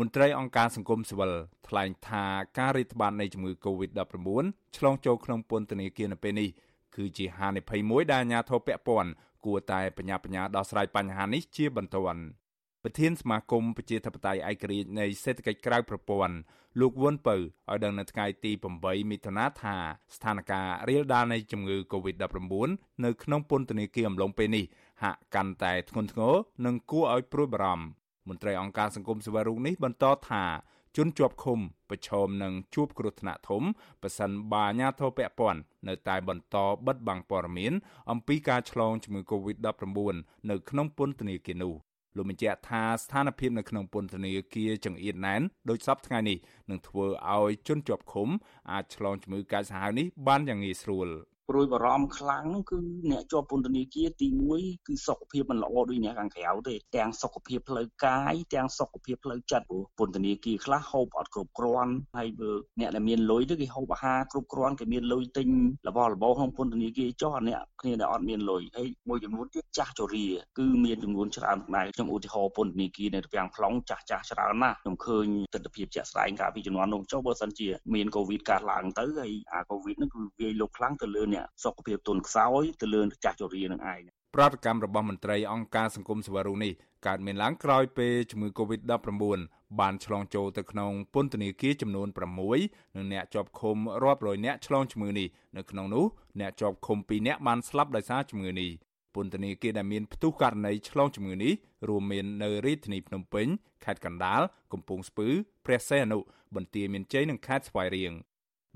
មន្ត្រីអង្គការសង្គមស៊ីវិលថ្លែងថាការរាតត្បាតនៃជំងឺ Covid-19 ឆ្លងចូលក្នុងពន្ធនាគារនៅពេលនេះគឺជាហានិភ័យមួយដែលអាជ្ញាធរពាក់ព័ន្ធគួរតែបញ្ញាបញ្ញាដោះស្រាយបញ្ហានេះជាបន្ទាន់ប្រធានសមាគមប្រជាធិបតេយ្យឯករាជ្យនៃសេដ្ឋកិច្ចក្រៅប្រព័ន្ធលោកវុនពៅឲ្យដឹងនៅថ្ងៃទី8មិថុនាថាស្ថានភាពរាលដាលនៃជំងឺ Covid-19 នៅក្នុងពន្ធនាគារអំឡុងពេលនេះហាក់កាន់តែធ្ងន់ធ្ងរនិងគួរឲ្យព្រួយបារម្ភ មន្ត្រីអង្គការសង្គមស៊ីវិលរូបនេះបន្តថាជនជាប់ឃុំប្រឈមនឹងជួបគ្រោះថ្នាក់ធំប៉ះសិនបាអាញាធរពពាន់នៅតែបន្តបិទបាំងព័ត៌មានអំពីការឆ្លងជំងឺ Covid-19 នៅក្នុងពន្ធនាគារនោះលោកបញ្ជាក់ថាស្ថានភាពនៅក្នុងពន្ធនាគារចង្អៀតណែនដោយសពថ្ងៃនេះនឹងធ្វើឲ្យជនជាប់ឃុំអាចឆ្លងជំងឺកាចសាហាវនេះបានយ៉ាងងាយស្រួល។ ព្រួយបារម្ភខ្លាំងនោះគឺអ្នកជាប់ពន្ធនាគារទី1គឺសុខភាពមិនល្អដូចអ្នកខាងក្រៅទេទាំងសុខភាពផ្លូវកាយទាំងសុខភាពផ្លូវចិត្តព្រោះពន្ធនាគារខ្លះហូបអត់គ្រប់គ្រាន់ហើយបើអ្នកដែលមានលុយទៅគេហូបអាហារគ្រប់គ្រាន់គេមានលុយទិញរបស់របរក្នុងពន្ធនាគារចុះអាអ្នកគ្នាដែលអត់មានលុយហើយមួយចំនួនទៀតចាស់ជរាគឺមានចំនួនច្រើនដែរខ្ញុំឧទាហរណ៍ពន្ធនាគារនៅរាំងប្លង់ចាស់ចាស់ច្រើនណាស់ខ្ញុំឃើញទស្សនវិជ្ជាជាក់ស្ដែងកាលពីជំនាន់នោះចុះបើសិនជាមានកូវីដកើតឡើងទៅហើយអាកូវីដនោះគឺវាយលុកខ្លាំងទៅលើអ្នកសុខភាពទុនខ្សោយទៅលើចាស់ជរានឹងឯងប្រតិកម្មរបស់មន្ត្រីអង្គការសង្គមសវរុនេះកើតមានឡើងក្រោយពេលជំងឺ Covid-19 បានឆ្លងចូលទៅក្នុងពន្ធនាគារចំនួន6និងអ្នកជាប់ឃុំរាប់រយនាក់ឆ្លងជំងឺនេះនៅក្នុងនោះអ្នកជាប់ឃុំ2នាក់បានស្លាប់ដោយសារជំងឺនេះពន្ធនាគារដែលមានផ្ទុះករណីឆ្លងជំងឺនេះរួមមាននៅរាជធានីភ្នំពេញខេត្តកណ្ដាលកំពង់ស្ពឺព្រះសីហនុបន្ទាយមានជ័យនិងខេត្តស្វាយរៀង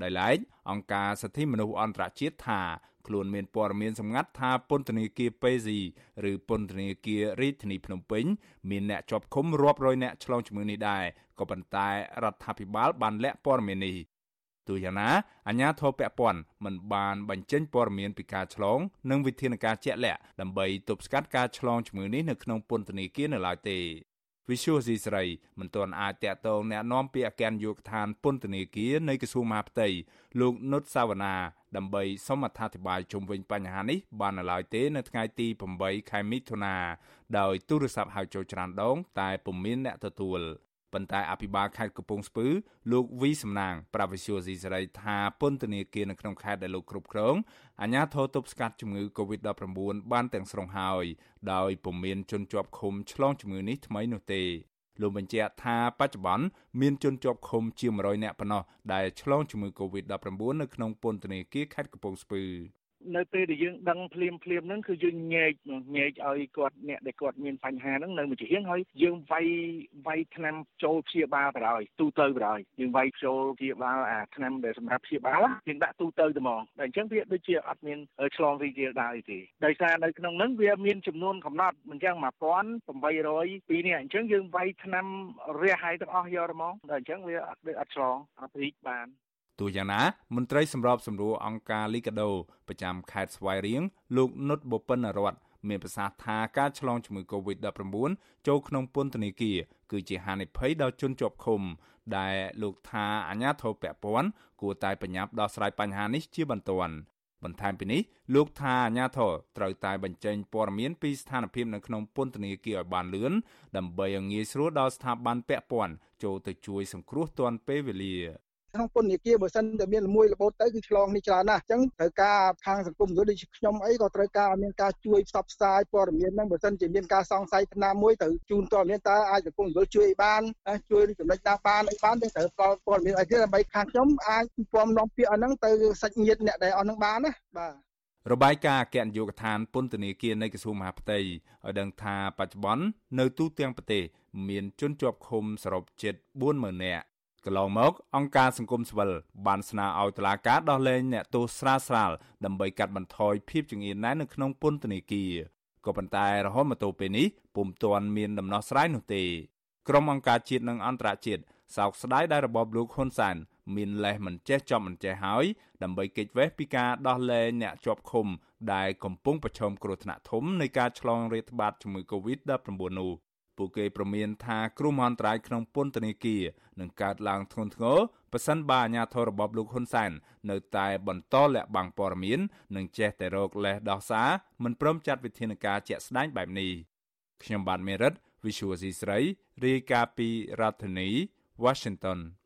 ដោយឡែកអង្គការសិទ្ធិមនុស្សអន្តរជាតិថាខ្លួនមានព័ត៌មានសម្ងាត់ថាពន្ធនាគារពេស៊ីឬពន្ធនាគាររាជធានីភ្នំពេញមានអ្នកជាប់ឃុំរាប់រយអ្នកឆ្លងជំងឺនេះដែរក៏ប៉ុន្តែរដ្ឋាភិបាលបានលាក់ព័ត៌មាននេះទូយ៉ាងណាអាជ្ញាធរពាក់ព័ន្ធមិនបានបញ្ចេញព័ត៌មានពីការឆ្លង និងវិធានការជាក់លាក់ដើម្បីទប់ស្កាត់ការឆ្លងជំងឺនេះនៅក្នុងពន្ធនាគារនៅឡើយទេ វិសុយស៊ីស្រីមិនទាន់អាចតាក់ទងแนะនាំពាក្យអគ្គនាយកដ្ឋានពន្ធនាគារនៃក្រសួងមហាផ្ទៃលោកនុតសាវណ្ណាដើម្បីសូមអត្ថាធិប្បាយជុំវិញបញ្ហានេះបាននៅឡើយទេនៅថ្ងៃទី8ខែមិថុនាដោយទូរស័ព្ទហៅចូលច្រើនដងតែពុំមានអ្នកទទួល ប៉ុន្តែអភិបាលខេត្តកំពង់ស្ពឺលោកវីសំណាងប្រាវិសុយស៊ីសេរីថាពន្ធនាគារនៅក្នុងខេត្តដែលលោកគ្រប់គ្រងអាជ្ញាធរទប់ស្កាត់ជំងឺ Covid-19 បានទាំងស្រុងហើយដោយពុំមានជនជាប់ឃុំឆ្លងជំងឺនេះថ្មីនោះទេលោកបញ្ជាក់ថាបច្ចុប្បន្នមានជនជាប់ឃុំជាង100នាក់ប៉ុណ្ណោះដែលឆ្លងជំងឺ Covid-19 នៅក្នុងពន្ធនាគារខេត្តកំពង់ស្ពឺ នៅពេលដែលយើងដឹងភ្លាមភ្លាមហ្នឹងគឺយើងញែកញែកឲ្យគាត់អ្នកដែលគាត់មានបញ្ហាហ្នឹងនៅមួយជាងហើយយើងវាយវាយថ្នាំចូលព្យាបាលបណ្ដោយទូទៅបណ្ដោយយើងវាយចូលព្យាបាលអាថ្នាំដែលសម្រាប់ព្យាបាលយើងដាក់ទូទៅតែហ្មងតែអញ្ចឹងវាដូចជាអត់មានឆ្លងរីករាលដាលទេដោយសារនៅក្នុងហ្នឹងវាមានចំនួនកំណត់មិនចឹង1800ពីនេះអញ្ចឹងយើងវាយថ្នាំរះឲ្យទាំងអស់យកហ្មងតែអញ្ចឹងវាអត់អត់ឆ្លងអត់រីកបាន ទោះយ៉ាងណាមន្ត្រីសម្របសម្រួលអង្គការលីកាដូ ប្រចាំខេត្តស្វាយរៀងលោកនុតបពិនរតមានប្រសាសន៍ថាការឆ្លងជំងឺ Covid-19 ចូលក្នុងពន្ធនាគារគឺជាហានិភ័យដល់ជនជាប់ឃុំ ដែលលោកថាអាជ្ញាធរពាក់ព័ន្ធគួរតែបញ្ញាប់ដោះស្រាយបញ្ហានេះជាបន្ទាន់បន្ថែមពីនេះលោកថាអាជ្ញាធរត្រូវតែបញ្ចេញព័ត៌មានពីស្ថានភាពនៅក្នុងពន្ធនាគារឲ្យបានលឿនដើម្បីឲ្យងាយស្រួលដល់ស្ថាប័នពាក់ព័ន្ធចូលទៅជួយសង្គ្រោះទាន់ពេលវេលា ក្នុងពន្ធនាគារបើសិនតែមានល្មួយល្បូតទៅគឺឆ្លងនេះច្រើនណាស់អញ្ចឹងត្រូវការខាងសង្គមដូចខ្ញុំអីក៏ត្រូវការមានការជួយផ្សព្វផ្សាយព័ត៌មានហ្នឹងបើសិនជាមានការសង្ស័យថ្នាំមួយត្រូវជូនព័ត៌មានតើអាចសង្គមវិលជួយបានជួយចំណុចណាបានអីបានយើងត្រូវផ្ដល់ព័ត៌មានឲ្យទៀតដើម្បីខាងខ្ញុំអាចពំនាំពាក្យហ្នឹងទៅសាច់ញាតិអ្នកដែលអស់ហ្នឹងបានណាបាទរបាយការណ៍អគ្គនាយកដ្ឋានពន្ធនាគារនៃក្រសួងមហាផ្ទៃឲ្យដឹងថាបច្ចុប្បន្ននៅទូទាំងប្រទេសមានជនជាប់ឃុំសរុបជិត40000នាក់ កន្លងមកអង្គការសង្គមស៊ីវិលបានស្នើឲ្យតុលាការដោះលែងអ្នកទោសស្រាលស្រាលដើម្បីកាត់បន្ថយភាពចង្អៀតណែននៅក្នុងពន្ធនាគារក៏ប៉ុន្តែរហូតមកទល់ពេលនេះពុំទាន់មានដំណោះស្រាយនោះទេក្រុមអង្គការជាតិនិងអន្តរជាតិសោកស្ដាយដែលរបបលោកហ៊ុនសែនមានលេសមិនចេះចប់មិនចេះហើយដើម្បីគេចវេះពីការដោះលែងអ្នកជាប់ឃុំដែលកំពុងប្រឈមគ្រោះថ្នាក់ធំនៃការឆ្លងរាតត្បាតជំងឺ Covid-19 នោះ ពួកគេប្រមានថាគ្រោះមហន្តរាយក្នុងពន្ធនាគារនឹងកើតឡើងធ្ងន់ធ្ងរប្រសិនបើអាជ្ញាធររបបលោកហ៊ុនសែននៅតែបន្តលាក់បាំងព័ត៌មាននិងចេះតែរកលេសដោះសារមិនព្រមចាត់វិធានការជាក់ស្ដែងបែបនេះខ្ញុំបាទមេរិត Visual C ស្រីរាយការណ៍ពីរដ្ឋធានី Washington